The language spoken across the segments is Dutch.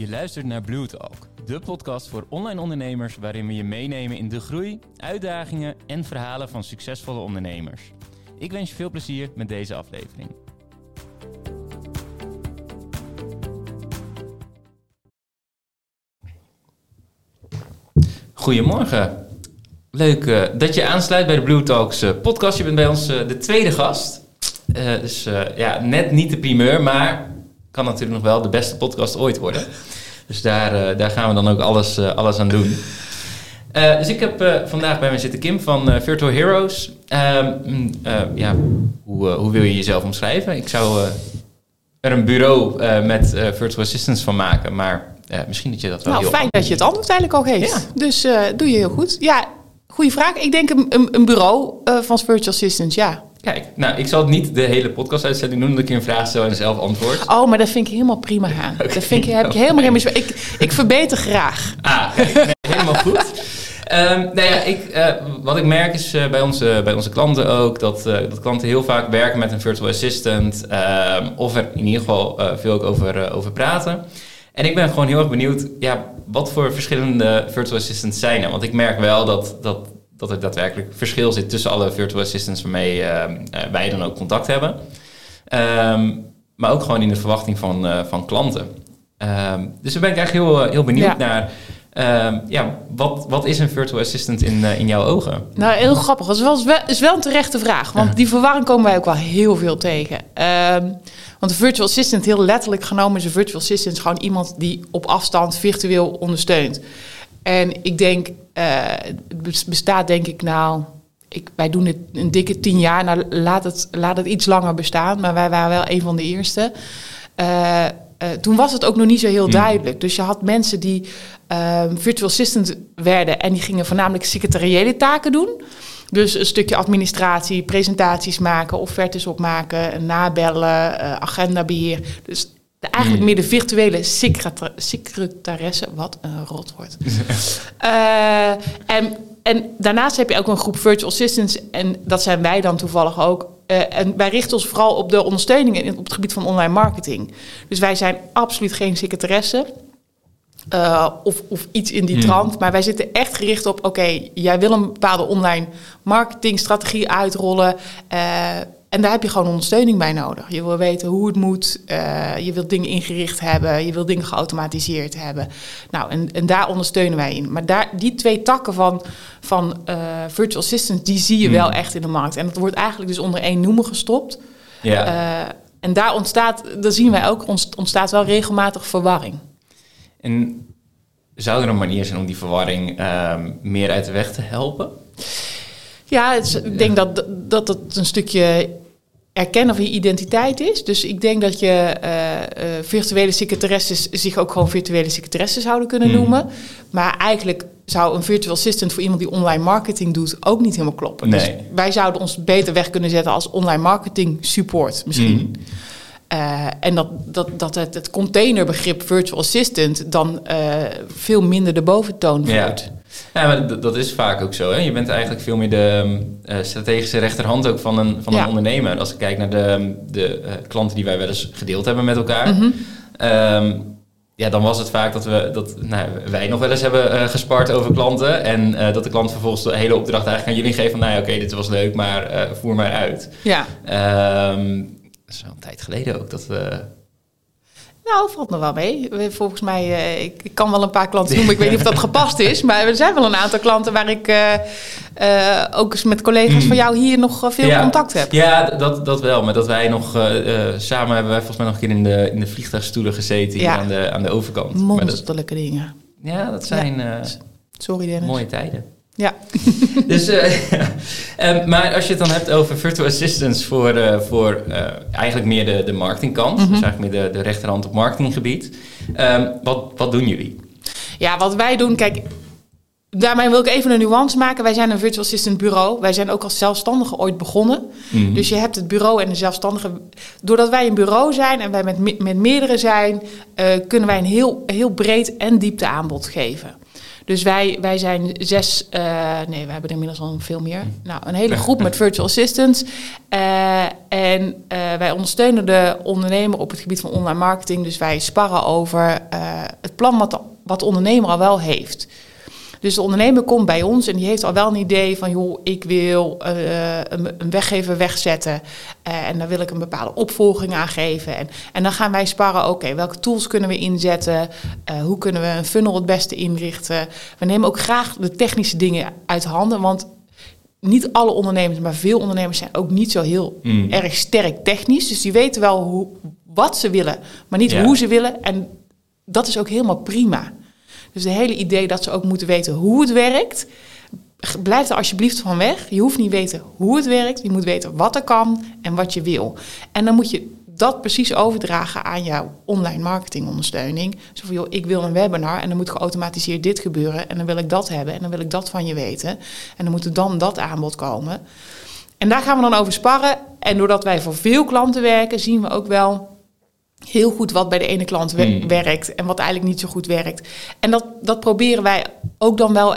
Je luistert naar Blue Talk, de podcast voor online ondernemers waarin we je meenemen in de groei, uitdagingen en verhalen van succesvolle ondernemers. Ik wens je veel plezier met deze aflevering. Goedemorgen. Leuk eh, dat je aansluit bij de Blue Talks eh, podcast. Je bent bij ons eh, de tweede gast. Dus ja, net niet de primeur, maar kan natuurlijk nog wel de beste podcast ooit worden. Dus daar, eh, daar gaan we dan ook alles, eh, alles aan doen. Eh, dus ik heb vandaag bij mij zitten Kim van Virtual Heroes. Ehm, mm, ja, hoe, hoe wil je jezelf omschrijven? Ik zou er een bureau met virtual assistants van maken, maar misschien dat je dat wel Nou, heel fijn dat je het antwoord eigenlijk al geeft. Ja. Dus doe je heel goed. Ja, goede vraag. Ik denk een, een, een bureau van Virtual Assistants, ja. Kijk, nou, ik zal het niet de hele podcast-uitzending doen, dat ik je een vraag stel en zelf antwoord. Oh, maar dat vind ik helemaal prima gaan. Dat vind ik, heb ik helemaal geen bezwaar. Ik, ik verbeter graag. Ah, kijk, nee, helemaal goed. Ehm nou ja, ik, eh, wat ik merk is eh, bij, onze, bij onze klanten ook dat, eh, dat klanten heel vaak werken met een virtual assistant. ehm, of er in ieder geval veel ook over, over praten. En ik ben gewoon heel erg benieuwd, ja, wat voor verschillende virtual assistants zijn er? Want ik merk wel dat, dat, dat er daadwerkelijk verschil zit tussen alle virtual assistants waarmee ehm, eh, wij dan ook contact hebben. Ehm, maar ook gewoon in de verwachting van, eh, van klanten. Ehm, dus daar ben ik eigenlijk heel, eh, heel benieuwd Ja. naar. Ehm, ja, wat, wat is een virtual assistant in, eh, in jouw ogen? Nou, heel grappig. Dat is wel, is wel- een terechte vraag. Want die verwarring komen wij ook wel heel veel tegen. Want een virtual assistant, heel letterlijk genomen, is een virtual assistant gewoon iemand die op afstand virtueel ondersteunt. En ik denk, eh, het bes- bestaat denk ik nou... Ik, wij doen dit een dikke tien jaar. Nou, laat het, laat het iets langer bestaan. Maar wij waren wel een van de eerste. Eh, eh, toen was het ook nog niet zo heel Hmm. duidelijk. Dus je had mensen die ehm, virtual assistant werden... en die gingen voornamelijk secretariële taken doen. Dus een stukje administratie, presentaties maken, offertes opmaken... nabellen, eh, agendabeheer. Dus de, eigenlijk Hmm. meer de virtuele secreta- secretaresse. Wat een rotwoord. Eh, en, en daarnaast heb je ook een groep virtual assistants. En dat zijn wij dan toevallig ook. Eh, en wij richten ons vooral op de ondersteuning in- op het gebied van online marketing. Dus wij zijn absoluut geen secretaresse. eh, of, of iets in die Hmm. trant. Maar wij zitten echt gericht op: oké, jij wil een bepaalde online marketingstrategie uitrollen. En daar heb je gewoon ondersteuning bij nodig. Je wil weten hoe het moet. eh, je wilt dingen ingericht hebben. Je wilt dingen geautomatiseerd hebben. Nou, en, en daar ondersteunen wij in. Maar daar, die twee takken van, van eh, virtual assistants, die zie je Hmm. wel echt in de markt. En dat wordt eigenlijk dus onder één noemer gestopt. Ja. Eh, en daar ontstaat, daar zien wij ook, ontst- ontstaat wel regelmatig verwarring. en zou er een manier zijn om die verwarring ehm, meer uit de weg te helpen? Ja, het is- ik denk dat, dat het een stukje erkennen van je identiteit is. Dus ik denk dat je eh, eh, virtuele secretaresses zich ook gewoon virtuele secretaresses zouden kunnen Hmm. noemen. Maar eigenlijk zou een virtual assistant voor iemand die online marketing doet ook niet helemaal kloppen. Dus Nee. wij zouden ons beter weg kunnen zetten als online marketing support misschien. Hmm. Eh, en dat, dat, dat het, het containerbegrip virtual assistant dan veel minder de boventoon voert. Ja, maar dat, is vaak ook zo. Hè? Je bent eigenlijk veel meer de eh, strategische rechterhand ook van een, van Ja. een ondernemer. Als ik kijk naar de, de eh, klanten die wij wel eens gedeeld hebben met elkaar. Mhm. Ehm, ja, dan was het vaak dat, we, dat nou, wij nog wel eens hebben eh, gespart over klanten. En dat de klant vervolgens de hele opdracht eigenlijk aan jullie geeft van... nou ja, oké, dit was leuk, maar voer maar uit. Ja. Ehm, dat is wel een tijd geleden ook dat we... Nou, valt nog wel mee. Volgens mij, eh, ik, ik kan wel een paar klanten noemen. Ik weet niet of dat gepast is. Maar er zijn wel een aantal klanten waar ik eh, eh, ook eens met collega's Mm. van jou hier nog veel Ja. contact heb. Ja, dat, dat wel. Maar dat wij nog samen hebben wij volgens mij nog een keer in de, in de vliegtuigstoelen gezeten hier Ja. aan, de, aan de overkant. Maar dat, Monsterlijke dingen. ja, dat zijn Sorry Dennis. mooie tijden. Ja. Dus, eh, ehm, maar als je het dan hebt over virtual assistants voor, eh, voor eh, eigenlijk meer de, de marketingkant, Mhm. dus eigenlijk meer de, de rechterhand op marketinggebied. Ehm, wat, wat doen jullie? ja, wat wij doen, kijk, daarmee wil ik even een nuance maken. Wij zijn een virtual assistant bureau. Wij zijn ook als zelfstandige ooit begonnen. Mhm. Dus je hebt het bureau en de zelfstandige. Doordat wij een bureau zijn en wij met, me- met meerdere zijn, kunnen wij een heel, heel breed en diepte aanbod geven. Dus wij, wij zijn zes, eh, nee, we hebben er inmiddels al veel meer. Nou, een hele groep met virtual assistants. Eh, en wij ondersteunen de ondernemer op het gebied van online marketing. Dus wij sparren over het plan wat de, wat de ondernemer al wel heeft. Dus de ondernemer komt bij ons en die heeft al wel een idee van, joh, ik wil uh, een, een, weggever wegzetten uh, en daar wil ik een bepaalde opvolging aan geven. En, en dan gaan wij sparren, oké, welke tools kunnen we inzetten? Uh, hoe kunnen we een funnel het beste inrichten? We nemen ook graag de technische dingen uit handen, want niet alle ondernemers, maar veel ondernemers zijn ook niet zo heel mm. erg sterk technisch. Dus die weten wel hoe, wat ze willen, maar niet hoe ze willen. En dat is ook helemaal prima. Dus de hele idee dat ze ook moeten weten hoe het werkt, blijf er alsjeblieft van weg. Je hoeft niet weten hoe het werkt. Je moet weten wat er kan en wat je wil. En dan moet je dat precies overdragen aan jouw online marketingondersteuning. Zo van, joh, ik wil een webinar en dan moet geautomatiseerd dit gebeuren. En dan wil ik dat hebben en dan wil ik dat van je weten. En dan moet er dan dat aanbod komen. En daar gaan we dan over sparren. En doordat wij voor veel klanten werken, zien we ook wel heel goed wat bij de ene klant hmm. werkt en wat eigenlijk niet zo goed werkt. En dat, dat proberen wij ook dan wel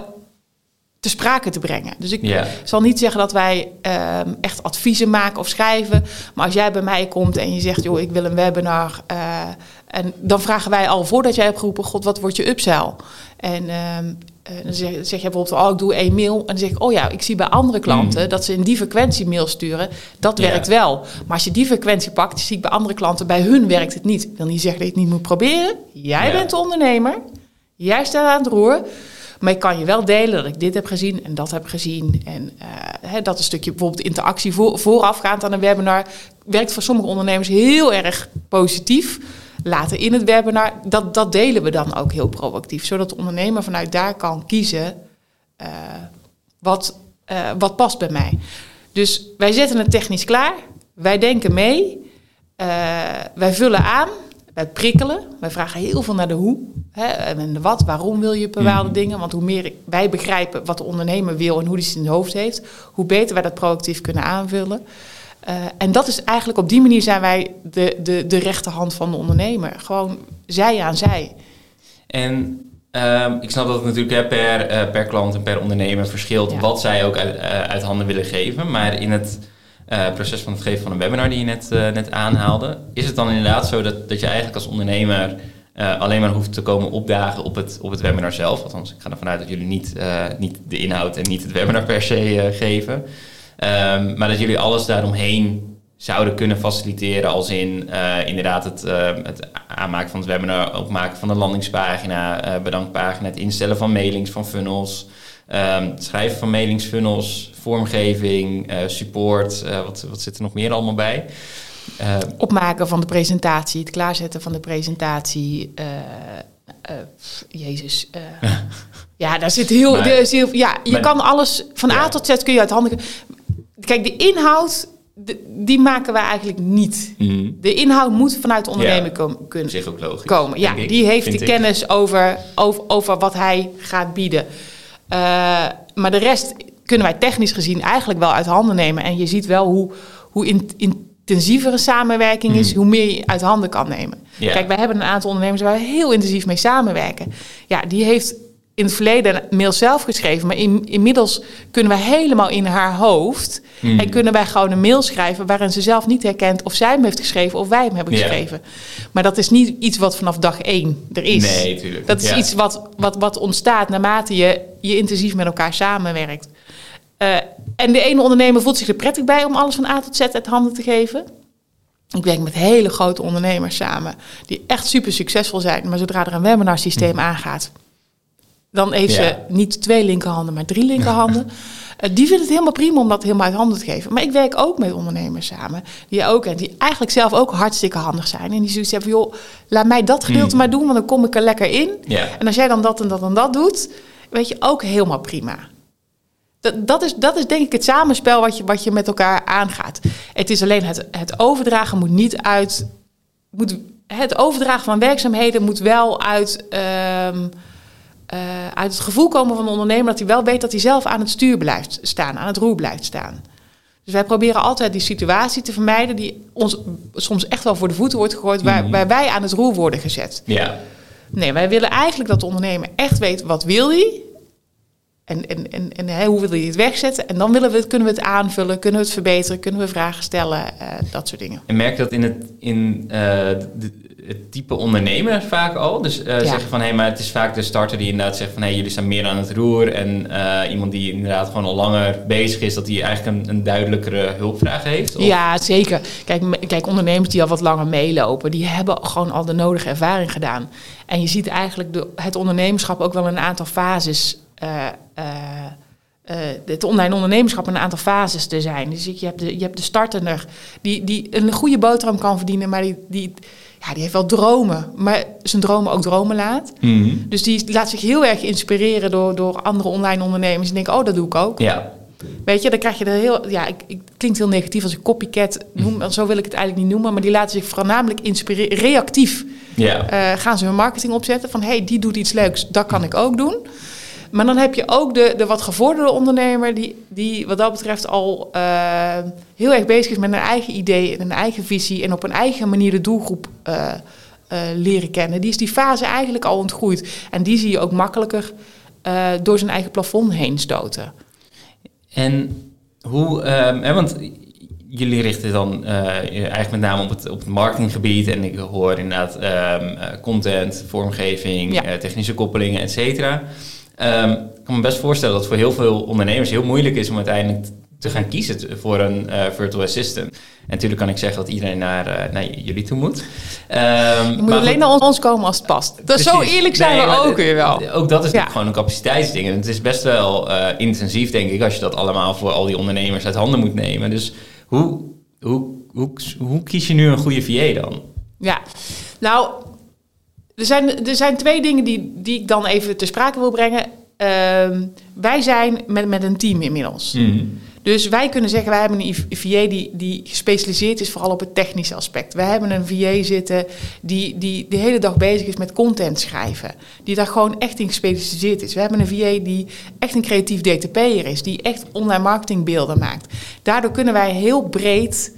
te sprake te brengen. Dus ik zal niet zeggen dat wij ehm, echt adviezen maken of schrijven. Maar als jij bij mij komt en je zegt, joh, ik wil een webinar. Uh, en dan vragen wij al voordat jij hebt geroepen, god, wat wordt je upsell? En ehm, uh, dan zeg, zeg, je bijvoorbeeld, oh, ik doe één mail. En dan zeg ik, oh ja, ik zie bij andere klanten mm. dat ze in die frequentie mail sturen. Dat werkt wel. Maar als je die frequentie pakt, zie ik bij andere klanten, bij hun werkt het niet. Ik wil niet zeggen dat je het niet moet proberen. Jij bent de ondernemer. Jij staat aan het roer. Maar ik kan je wel delen dat ik dit heb gezien en dat heb gezien. En uh, hè, dat een stukje bijvoorbeeld interactie voor, voorafgaand aan een webinar werkt voor sommige ondernemers heel erg positief later in het webinar. Dat, dat delen we dan ook heel proactief, zodat de ondernemer vanuit daar kan kiezen uh, wat, uh, wat past bij mij. Dus wij zetten het technisch klaar, wij denken mee, uh, wij vullen aan, wij prikkelen, wij vragen heel veel naar de hoe hè, en de wat, waarom wil je bepaalde mm. dingen. Want hoe meer wij begrijpen wat de ondernemer wil en hoe die het in het hoofd heeft, hoe beter wij dat proactief kunnen aanvullen. Uh, en dat is eigenlijk op die manier zijn wij de, de, de rechterhand van de ondernemer. Gewoon zij aan zij. En um, ik snap dat het natuurlijk hè, per, uh, per klant en per ondernemer verschilt ja. wat zij ook uit, uh, uit, handen willen geven. Maar in het proces van het geven van een webinar die je net, net aanhaalde, is het dan inderdaad zo dat, dat je eigenlijk als ondernemer alleen maar hoeft te komen opdagen op het, op het webinar zelf? Althans, ik ga ervan uit dat jullie niet, niet de inhoud en niet het webinar per se geven. Um, maar dat jullie alles daaromheen zouden kunnen faciliteren. Als in uh, inderdaad het, uh, het, aanmaken van het webinar, opmaken van de landingspagina, uh, bedankpagina, het instellen van mailings, van funnels, um, het schrijven van mailingsfunnels, vormgeving, support. wat, wat zit er nog meer allemaal bij? Opmaken van de presentatie, het klaarzetten van de presentatie. Jezus. ja, daar zit heel. Maar, heel ja, je kan alles van A tot Z kun je uit handen. Kijk, de inhoud, die maken wij eigenlijk niet. Mhm. De inhoud moet vanuit de ondernemer komen, kunnen Zich ook logisch, komen. Ja, die heeft de kennis over, over, over wat hij gaat bieden. Uh, maar de rest kunnen wij technisch gezien eigenlijk wel uit handen nemen. En je ziet wel hoe, hoe in, intensiever samenwerking is, mhm. hoe meer je uit handen kan nemen. Kijk, wij hebben een aantal ondernemers waar we heel intensief mee samenwerken. Ja, die heeft in het verleden mail zelf geschreven, maar in, inmiddels kunnen we helemaal in haar hoofd hmm. en kunnen wij gewoon een mail schrijven waarin ze zelf niet herkent of zij hem heeft geschreven of wij hem hebben geschreven. Maar dat is niet iets wat vanaf dag één er is. Nee, tuurlijk. Dat is iets wat, wat, wat ontstaat naarmate je, je intensief met elkaar samenwerkt. Uh, en de ene ondernemer voelt zich er prettig bij om alles van A tot Z uit handen te geven. Ik werk met hele grote ondernemers samen die echt super succesvol zijn, maar zodra er een webinar systeem hmm. aangaat, dan heeft ze niet twee linkerhanden, maar drie linkerhanden. Uh, die vinden het helemaal prima om dat helemaal uit handen te geven. Maar ik werk ook met ondernemers samen. Die ook en die eigenlijk zelf ook hartstikke handig zijn. En die zoiets hebben joh, laat mij dat gedeelte hmm. maar doen, want dan kom ik er lekker in. En als jij dan dat en dat en dat doet, weet je, ook helemaal prima. Dat, dat, is, dat is denk ik het samenspel wat je, wat je met elkaar aangaat. Het is alleen het, het overdragen moet niet uit. Moet, het overdragen van werkzaamheden moet wel uit. Um, uh, uit het gevoel komen van de ondernemer dat hij wel weet dat hij zelf aan het stuur blijft staan, aan het roer blijft staan. Dus wij proberen altijd die situatie te vermijden die ons soms echt wel voor de voeten wordt gegooid, waar, mhm. waar wij aan het roer worden gezet. Ja. Nee, wij willen eigenlijk dat de ondernemer echt weet wat wil hij En, en, en, en hoe wil je het wegzetten? En dan willen we het, kunnen we het aanvullen, kunnen we het verbeteren, kunnen we vragen stellen, eh, dat soort dingen. En merk je dat in het, in, eh, de- het type ondernemer vaak al? Dus eh, zeggen van, hé, maar het is vaak de starter die inderdaad zegt van... hé, jullie staan meer aan het roer. En eh, iemand die inderdaad gewoon al langer bezig is... dat die eigenlijk een, een duidelijkere hulpvraag heeft? Of- Ja, zeker. Kijk, kijk, ondernemers die al wat langer meelopen, die hebben gewoon al de nodige ervaring gedaan. En je ziet eigenlijk de, het ondernemerschap ook wel een aantal fases. eh, het online ondernemerschap een aantal fases te zijn. Dus je hebt de, je hebt de starter die, die een goede boterham kan verdienen, maar die, die, ja, die heeft wel dromen, maar zijn dromen ook dromen laat. Mhm. Dus die laat zich heel erg inspireren door, door andere online ondernemers. En denken, oh, dat doe ik ook. Ja, Weet je, dan krijg je er heel. Ja, ik, ik, het klinkt heel negatief als ik copycat noem. want Zo wil ik het eigenlijk niet noemen. Maar die laten zich voornamelijk inspireren. Reactief ja. eh, gaan ze hun marketing opzetten. Van hé, hey, die doet iets leuks, dat kan ik ook doen. Maar dan heb je ook de, de wat gevorderde ondernemer. Die, die wat dat betreft al eh, heel erg bezig is met een eigen idee en een eigen visie. En op een eigen manier de doelgroep eh, eh, leren kennen. Die is die fase eigenlijk al ontgroeid. En die zie je ook makkelijker door zijn eigen plafond heen stoten. En hoe, ehm, hè, want jullie richten dan eigenlijk met name op het, op het marketinggebied. En ik hoor inderdaad ehm, eh, content, vormgeving, Ja. technische koppelingen, et cetera. Ehm, ik kan me best voorstellen dat het voor heel veel ondernemers heel moeilijk is om uiteindelijk te gaan kiezen voor een eh, virtual assistant. En natuurlijk kan ik zeggen dat iedereen naar, eh, naar jullie toe moet. Ehm, Je moet maar alleen naar ons komen als het past. Dat zo eerlijk zijn Nee, we ook weer wel. Ook dat is Ja. gewoon een capaciteitsding. En het is best wel eh, intensief, denk ik, als je dat allemaal voor al die ondernemers uit handen moet nemen. Dus hoe, hoe, hoe, hoe kies je nu een goede VA dan? Ja, nou, er zijn, er zijn twee dingen die, die ik dan even ter sprake wil brengen. Ehm, wij zijn met, met een team inmiddels. Dus wij kunnen zeggen, wij hebben een VA die, die gespecialiseerd is vooral op het technische aspect. Wij hebben een VA zitten die, die de hele dag bezig is met content schrijven. Die daar gewoon echt in gespecialiseerd is. We hebben een VA die echt een creatief DTP'er is. Die echt online marketingbeelden maakt. Daardoor kunnen wij heel breed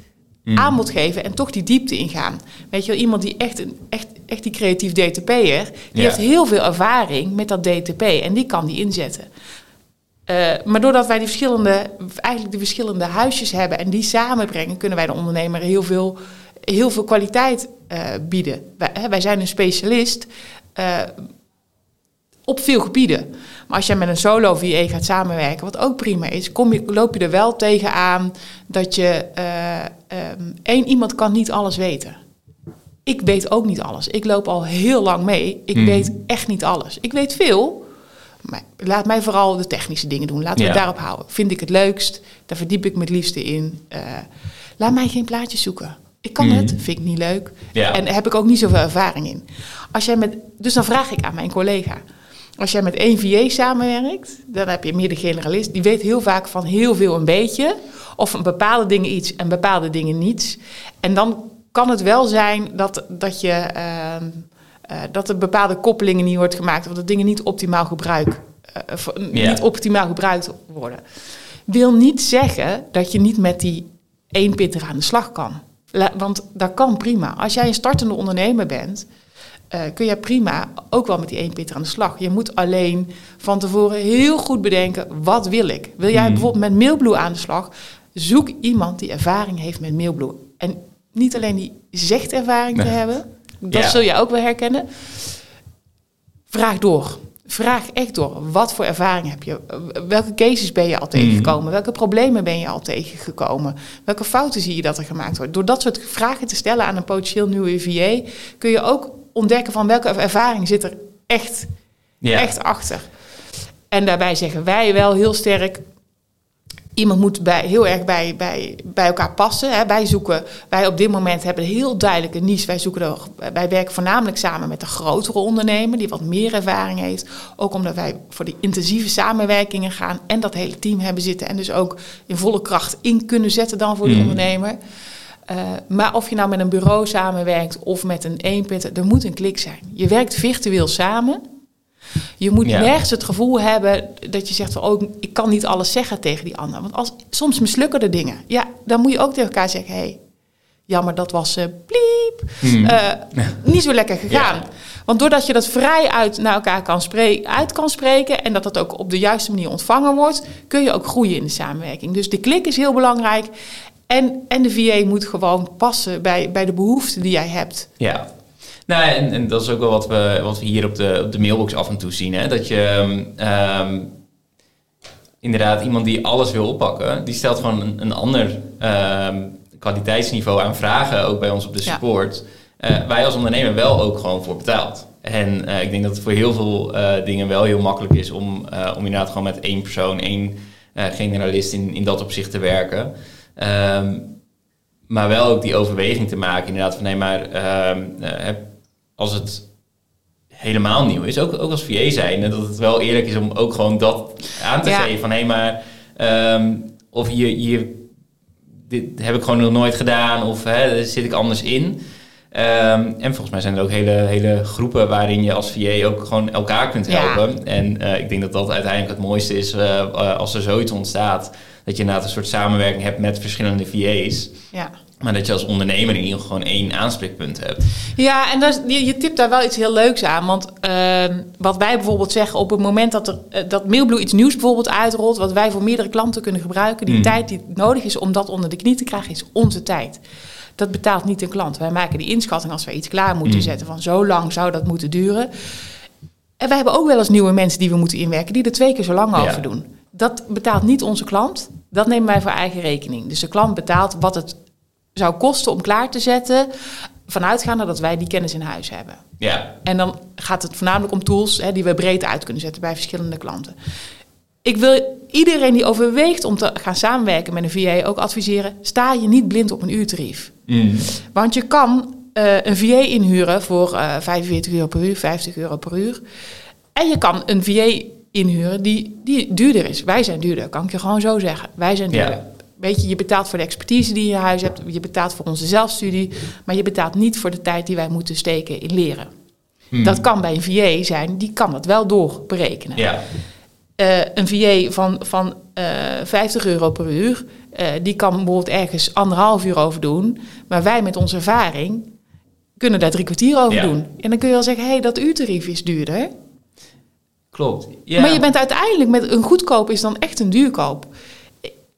aanbod geven en toch die diepte ingaan. Weet je wel, iemand die echt, een, echt, echt die creatief DTP'er, die Ja. heeft heel veel ervaring met dat DTP en die kan die inzetten. Eh, maar doordat wij die verschillende, eigenlijk die verschillende huisjes hebben en die samenbrengen, kunnen wij de ondernemer heel veel, heel veel kwaliteit eh, bieden. Wij, hè, wij zijn een specialist eh, op veel gebieden. Maar als jij met een solo VA gaat samenwerken, wat ook prima is, kom je, loop je er wel tegenaan dat je ehm, één iemand kan niet alles weten. Ik weet ook niet alles. Ik loop al heel lang mee. Ik Hmm. weet echt niet alles. Ik weet veel, maar laat mij vooral de technische dingen doen. Laten we Ja. het daarop houden. Vind ik het leukst. Daar verdiep ik me het liefste in. Eh, laat mij geen plaatjes zoeken. Ik kan Mhm. het, vind ik niet leuk. Ja. En daar heb ik ook niet zoveel ervaring in. Als jij met, dus dan vraag ik aan mijn collega. Als jij met één VA samenwerkt, dan heb je meer de generalist. Die weet heel vaak van heel veel een beetje. Of van bepaalde dingen iets en bepaalde dingen niets. En dan kan het wel zijn dat, dat, je, ehm, eh, dat er bepaalde koppelingen niet wordt gemaakt. Of dat dingen niet optimaal, gebruik, eh, Ja. niet optimaal gebruikt worden. Wil niet zeggen dat je niet met die één pitter aan de slag kan. La- Want dat kan prima. Als jij een startende ondernemer bent, eh, kun je prima ook wel met die één pitter aan de slag. Je moet alleen van tevoren heel goed bedenken, wat wil ik? Wil jij Hmm. bijvoorbeeld met Mailblue aan de slag? Zoek iemand die ervaring heeft met Mailblue. En niet alleen die zegt ervaring te hebben, dat Ja. zul je ook wel herkennen. Vraag door. Vraag echt door. Wat voor ervaring heb je? Welke cases ben je al tegengekomen? Welke problemen ben je al tegengekomen? Welke fouten zie je dat er gemaakt wordt? Door dat soort vragen te stellen aan een potentieel nieuwe VA... kun je ook ontdekken van welke ervaring zit er echt, Ja. echt achter. En daarbij zeggen wij wel heel sterk... Iemand moet bij, heel erg bij, bij, bij elkaar passen. Hè. Wij zoeken, wij op dit moment hebben heel duidelijk een niche. Wij, zoeken er, wij werken voornamelijk samen met een grotere ondernemer die wat meer ervaring heeft. Ook omdat wij voor die intensieve samenwerkingen gaan en dat hele team hebben zitten. En dus ook in volle kracht in kunnen zetten dan voor die Mm. ondernemer. Uh, maar of je nou met een bureau samenwerkt of met een eenpitter, er moet een klik zijn. Je werkt virtueel samen. Je moet Ja. nergens het gevoel hebben dat je zegt van, oh, ik kan niet alles zeggen tegen die ander. Want als, soms mislukken de dingen. Ja, dan moet je ook tegen elkaar zeggen, hé, hey, jammer, dat was eh bliep. Hmm. Eh, niet zo lekker gegaan. Ja. Want doordat je dat vrij uit naar elkaar kan spreken, uit kan spreken en dat dat ook op de juiste manier ontvangen wordt, kun je ook groeien in de samenwerking. Dus de klik is heel belangrijk. En, en de VA moet gewoon passen bij, bij de behoeften die jij hebt. Ja, nou, en, en dat is ook wel wat we, wat we hier op de, op de mailbox af en toe zien. Hè? Dat je um, inderdaad iemand die alles wil oppakken, die stelt gewoon een, een ander um, kwaliteitsniveau aan vragen, ook bij ons op de support. Ja. Uh, wij als ondernemer wel ook gewoon voor betaald. En uh, ik denk dat het voor heel veel uh, dingen wel heel makkelijk is om, om inderdaad gewoon met één persoon, één generalist in, in dat opzicht te werken. Um, maar wel ook die overweging te maken, inderdaad, van nee, maar als het helemaal nieuw is, ook, ook als VA zijn, dat het wel eerlijk is om ook gewoon dat aan te geven. Van hé, hey, maar um, of hier, dit heb ik gewoon nog nooit gedaan, of hè, zit ik anders in. Um, en volgens mij zijn er ook hele, hele groepen waarin je als VA ook gewoon elkaar kunt helpen. Ja. En uh, ik denk dat dat uiteindelijk het mooiste is uh, als er zoiets ontstaat. Dat je inderdaad een soort samenwerking hebt met verschillende VA's. Ja. Maar dat je als ondernemer in ieder geval gewoon één aanspreekpunt hebt. Ja, en dat, je, je tipt daar wel iets heel leuks aan. Want uh, wat wij bijvoorbeeld zeggen op het moment dat, er, uh, dat Mailblue iets nieuws bijvoorbeeld uitrolt... wat wij voor meerdere klanten kunnen gebruiken... die mm. tijd die nodig is om dat onder de knie te krijgen, is onze tijd. Dat betaalt niet een klant. Wij maken die inschatting als wij iets klaar moeten mm. zetten... van zo lang zou dat moeten duren. En wij hebben ook wel eens nieuwe mensen die we moeten inwerken... die er twee keer zo lang over doen. Dat betaalt niet onze klant. Dat nemen wij voor eigen rekening. Dus de klant betaalt wat het zou kosten om klaar te zetten, vanuitgaande dat wij die kennis in huis hebben. Ja. En dan gaat het voornamelijk om tools hè, die we breed uit kunnen zetten bij verschillende klanten. Ik wil iedereen die overweegt om te gaan samenwerken met een VA ook adviseren: sta je niet blind op een uurtarief. Mm. Want je kan uh, een VA inhuren voor uh, eh, 45 euro per uur, 50 euro per uur. En je kan een VA inhuren die, die duurder is. Wij zijn duurder, kan ik je gewoon zo zeggen. Wij zijn duurder. Ja. Weet je, je betaalt voor de expertise die je in huis hebt, je betaalt voor onze zelfstudie, maar je betaalt niet voor de tijd die wij moeten steken in leren. Hmm. Dat kan bij een VA zijn, die kan dat wel doorberekenen. Ja. Uh, een VA van, van uh, eh, 50 euro per uur, uh, die kan bijvoorbeeld ergens anderhalf uur over doen, maar wij met onze ervaring kunnen daar drie kwartier over ja. doen. En dan kun je wel zeggen, hé, hey, dat uurtarief is duurder. Klopt. Ja. Maar je bent uiteindelijk met een goedkoop is dan echt een duurkoop.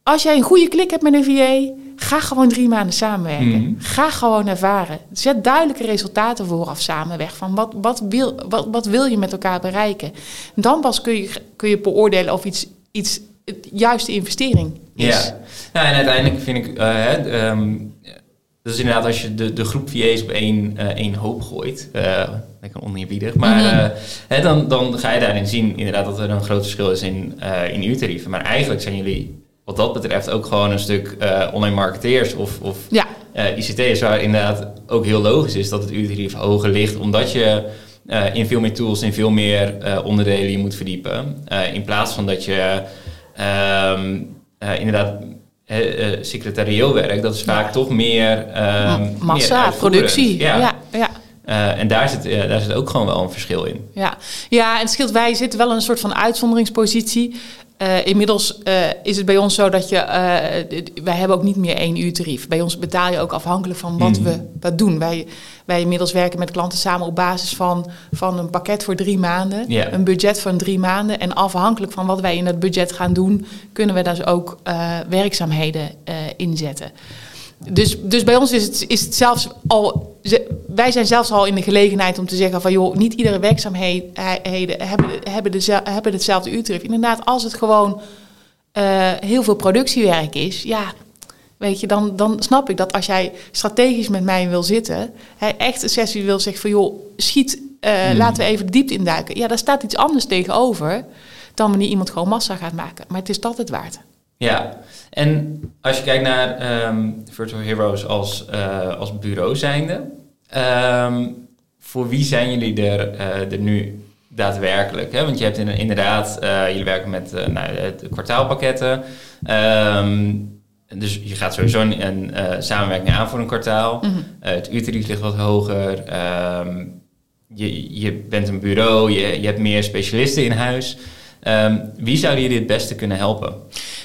Als jij een goede klik hebt met een VA, ga gewoon drie maanden samenwerken. Mm. Ga gewoon ervaren. Zet duidelijke resultaten vooraf samenweg. Van wat, wat, wil, wat, wat wil je met elkaar bereiken? Dan pas kun je, kun je beoordelen of iets, iets de juiste investering is. Ja, ja en uiteindelijk vind ik... Uh, um, dus inderdaad, als je de, de groep VA's op één, uh, één hoop gooit, uh, lekker oneerbiedig, maar mm -hmm. uh, dan, dan ga je daarin zien inderdaad dat er een groot verschil is in, in uurtarieven. Maar eigenlijk zijn jullie wat dat betreft ook gewoon een stuk online marketeers of, of ja. ICT'ers waar inderdaad ook heel logisch is dat het uurtarief hoger ligt, omdat je uh, in veel meer tools, in veel meer onderdelen je moet verdiepen. in plaats van dat je um, inderdaad secretarieel werk, dat is vaak ja. toch meer... Um, Massa, meer productie. Ja. ja. ja. Uh, en daar zit, uh, daar zit ook gewoon wel een verschil in. Ja, ja en het scheelt, wij zitten wel in een soort van uitzonderingspositie. Uh, inmiddels uh, is het bij ons zo dat je, uh, wij hebben ook niet meer één uur tarief. Bij ons betaal je ook afhankelijk van wat mm. we wat doen. Wij, wij inmiddels werken met klanten samen op basis van, van een pakket voor drie maanden, yeah. een budget van drie maanden. En afhankelijk van wat wij in dat budget gaan doen, kunnen we daar dus ook werkzaamheden inzetten. Dus, dus bij ons is het, is het zelfs al. Wij zijn zelfs al in de gelegenheid om te zeggen van joh, niet iedere werkzaamheden hebben, hebben, de, hebben hetzelfde uurtarief. Inderdaad, als het gewoon uh, heel veel productiewerk is, ja, weet je, dan, dan snap ik dat als jij strategisch met mij wil zitten, hij echt een sessie wil zeggen van joh, schiet, uh, hmm. laten we even de diepte induiken. Ja, daar staat iets anders tegenover dan wanneer iemand gewoon massa gaat maken. Maar het is dat het waard. Ja, en als je kijkt naar um, Virtual Heroes als, uh, als bureau zijnde, um, voor wie zijn jullie er, uh, er nu daadwerkelijk? Hè? Want je hebt inderdaad, uh, jullie werken met nou, de kwartaalpakketten. Um, dus je gaat sowieso een, een samenwerking aan voor een kwartaal. Mm -hmm. het uurtarief ligt wat hoger. je, je bent een bureau, je, je hebt meer specialisten in huis. wie zou jullie het beste kunnen helpen?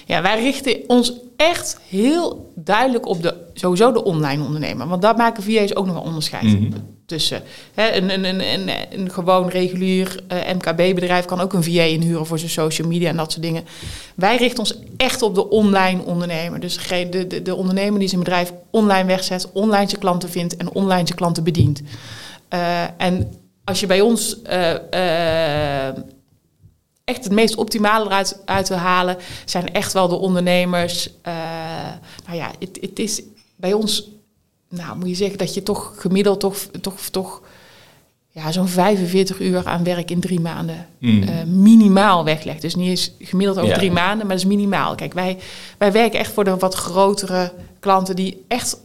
Ja, wij richten ons echt heel duidelijk op de, sowieso de online ondernemer. Want daar maken VA's ook nog een onderscheid Mhm. tussen. Hè, een, een, een, een, een gewoon regulier eh, MKB-bedrijf kan ook een VA inhuren voor zijn social media en dat soort dingen. Wij richten ons echt op de online ondernemer. Dus de, de, de ondernemer die zijn bedrijf online wegzet, online zijn klanten vindt en online zijn klanten bedient. Eh, en als je bij ons eh, echt het meest optimale eruit uit wil halen, zijn echt wel de ondernemers. eh, nou ja, het, het is bij ons, nou moet je zeggen dat je toch gemiddeld toch, toch, toch ja, zo'n 45 uur aan werk in drie maanden Mm. eh, minimaal weglegt. Dus niet eens gemiddeld over Ja. drie maanden, maar dat is minimaal. Kijk, wij, wij werken echt voor de wat grotere klanten die echt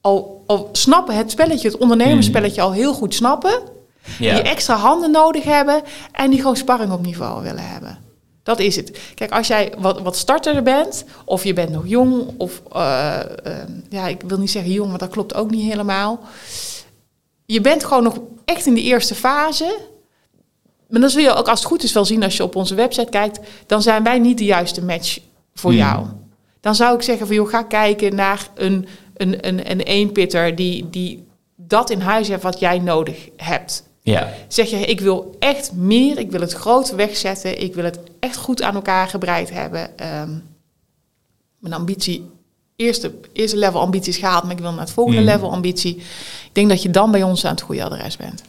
al, al snappen het spelletje, het ondernemersspelletje al heel goed snappen. Ja. Die extra handen nodig hebben en die gewoon sparring op niveau willen hebben. Dat is het. Kijk, als jij wat, wat starter bent, of je bent nog jong, of eh, eh, ja, ik wil niet zeggen jong, want dat klopt ook niet helemaal. Je bent gewoon nog echt in de eerste fase. Maar dan zul je ook als het goed is wel zien als je op onze website kijkt, dan zijn wij niet de juiste match voor Hmm. jou. Dan zou ik zeggen van joh, ga kijken naar een, een, een, een eenpitter die, die dat in huis heeft wat jij nodig hebt. Ja. Zeg je, ik wil echt meer, ik wil het groter wegzetten, ik wil het echt goed aan elkaar gebreid hebben. Ehm, mijn ambitie, eerste, eerste level ambitie is gehaald, maar ik wil naar het volgende Mm. level ambitie. Ik denk dat je dan bij ons aan het goede adres bent.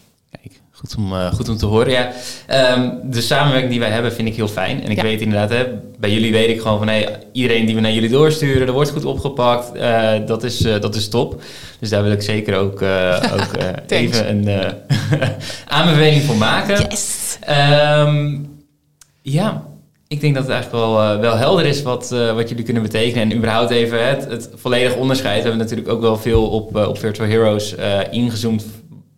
Goed om, eh, goed om te horen. Ja, Ehm, de samenwerking die wij hebben vind ik heel fijn. En ik Ja. weet inderdaad, hè, bij jullie weet ik gewoon van... Hey, iedereen die we naar jullie doorsturen, er wordt goed opgepakt. Eh, dat, is, eh, dat is top. Dus daar wil ik zeker ook, ook even een aanbeveling voor maken. Yes! Ehm, ja, ik denk dat het eigenlijk wel, wel helder is wat, wat jullie kunnen betekenen. En überhaupt even het, het volledige onderscheid. We hebben natuurlijk ook wel veel op, op Virtual Heroes ingezoomd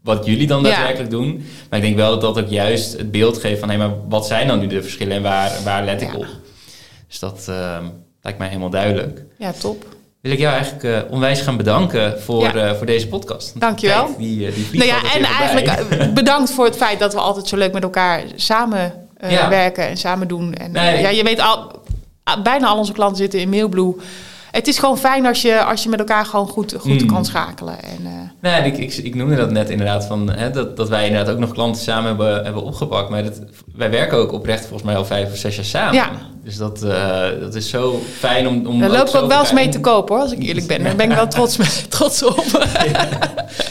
wat jullie dan Ja. daadwerkelijk doen. Maar ik denk wel dat dat ook juist het beeld geeft van... hé, maar wat zijn dan nu de verschillen en waar, waar let ik Ja. op? Dus dat ehm, lijkt mij helemaal duidelijk. Ja, top. Wil ik jou eigenlijk eh, onwijs gaan bedanken voor, Ja. eh, voor deze podcast. Dankjewel. tijd, Die, eh, die Nou ja, en eigenlijk bedankt voor het feit dat we altijd zo leuk met elkaar samen werken en samen doen. En, Nee. ja, je weet al, bijna al onze klanten zitten in Mailblue. Het is gewoon fijn als je, als je met elkaar gewoon goed, goed Mm. kan schakelen. En, eh, Nee, ik, ik, ik noemde dat net inderdaad, van, hè, dat, dat wij inderdaad ook nog klanten samen hebben, hebben opgepakt. Maar dat, wij werken ook oprecht volgens mij al vijf of zes jaar samen. Ja. Dus dat, eh, dat is zo fijn om... om Daar loop ik ook wel eens mee te kopen hoor, als ik eerlijk ben. Daar ben ik wel trots, trots op.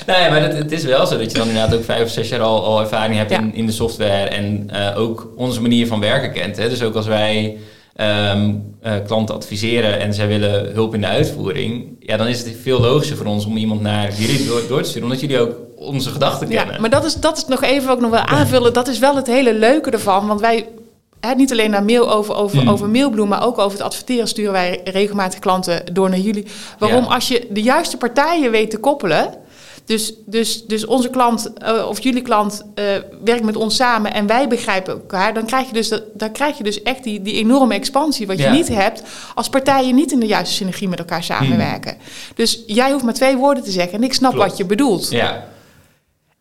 Nee, maar het, het is wel zo dat je dan inderdaad ook vijf of zes jaar al, al ervaring hebt Ja. in, in de software. En eh, ook onze manier van werken kent. Hè? Dus ook als wij ehm, eh, klanten adviseren en zij willen hulp in de uitvoering. Ja, dan is het veel logischer voor ons om iemand naar jullie door, door te sturen. Omdat jullie ook onze gedachten kennen. Ja, maar dat is, dat is nog even ook nog wel aanvullen. Dat is wel het hele leuke ervan. Want wij, niet alleen naar mail over, over, Mm. over Mailbloem, maar ook over het adverteren sturen wij regelmatig klanten door naar jullie. Waarom? Ja. Als je de juiste partijen weet te koppelen. Dus, dus, dus onze klant eh, of jullie klant eh, werkt met ons samen en wij begrijpen elkaar, dan krijg je dus, dat, dan krijg je dus echt die, die enorme expansie wat je niet hebt als partijen niet in de juiste synergie met elkaar samenwerken. Dus jij hoeft maar twee woorden te zeggen en ik snap Klopt. wat je bedoelt. Ja,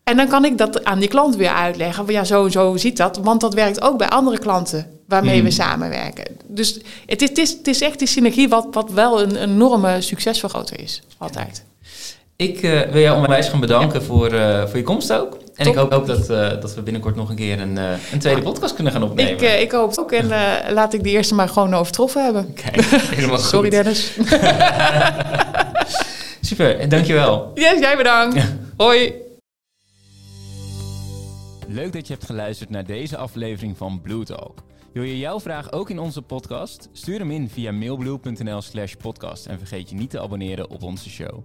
En dan kan ik dat aan die klant weer uitleggen. Van ja, zo, zo ziet dat. Want dat werkt ook bij andere klanten waarmee Hmm. we samenwerken. Dus het is, het is, het is echt die synergie wat, wat wel een enorme succesvergroter is. Altijd. Ik eh, wil jou onwijs gaan bedanken voor, eh, voor je komst ook. En Top. ik hoop ook dat, eh, dat we binnenkort nog een keer een, eh, een tweede podcast kunnen gaan opnemen. Ik, eh, ik hoop het ook. En eh, laat ik de eerste maar gewoon overtroffen hebben. Kijk, helemaal goed. Sorry Dennis. Super, en dankjewel. Yes, jij bedankt. Hoi. Leuk dat je hebt geluisterd naar deze aflevering van Blue Talk. Wil je jouw vraag ook in onze podcast? Stuur hem in via mailblue.nl slash podcast en vergeet je niet te abonneren op onze show.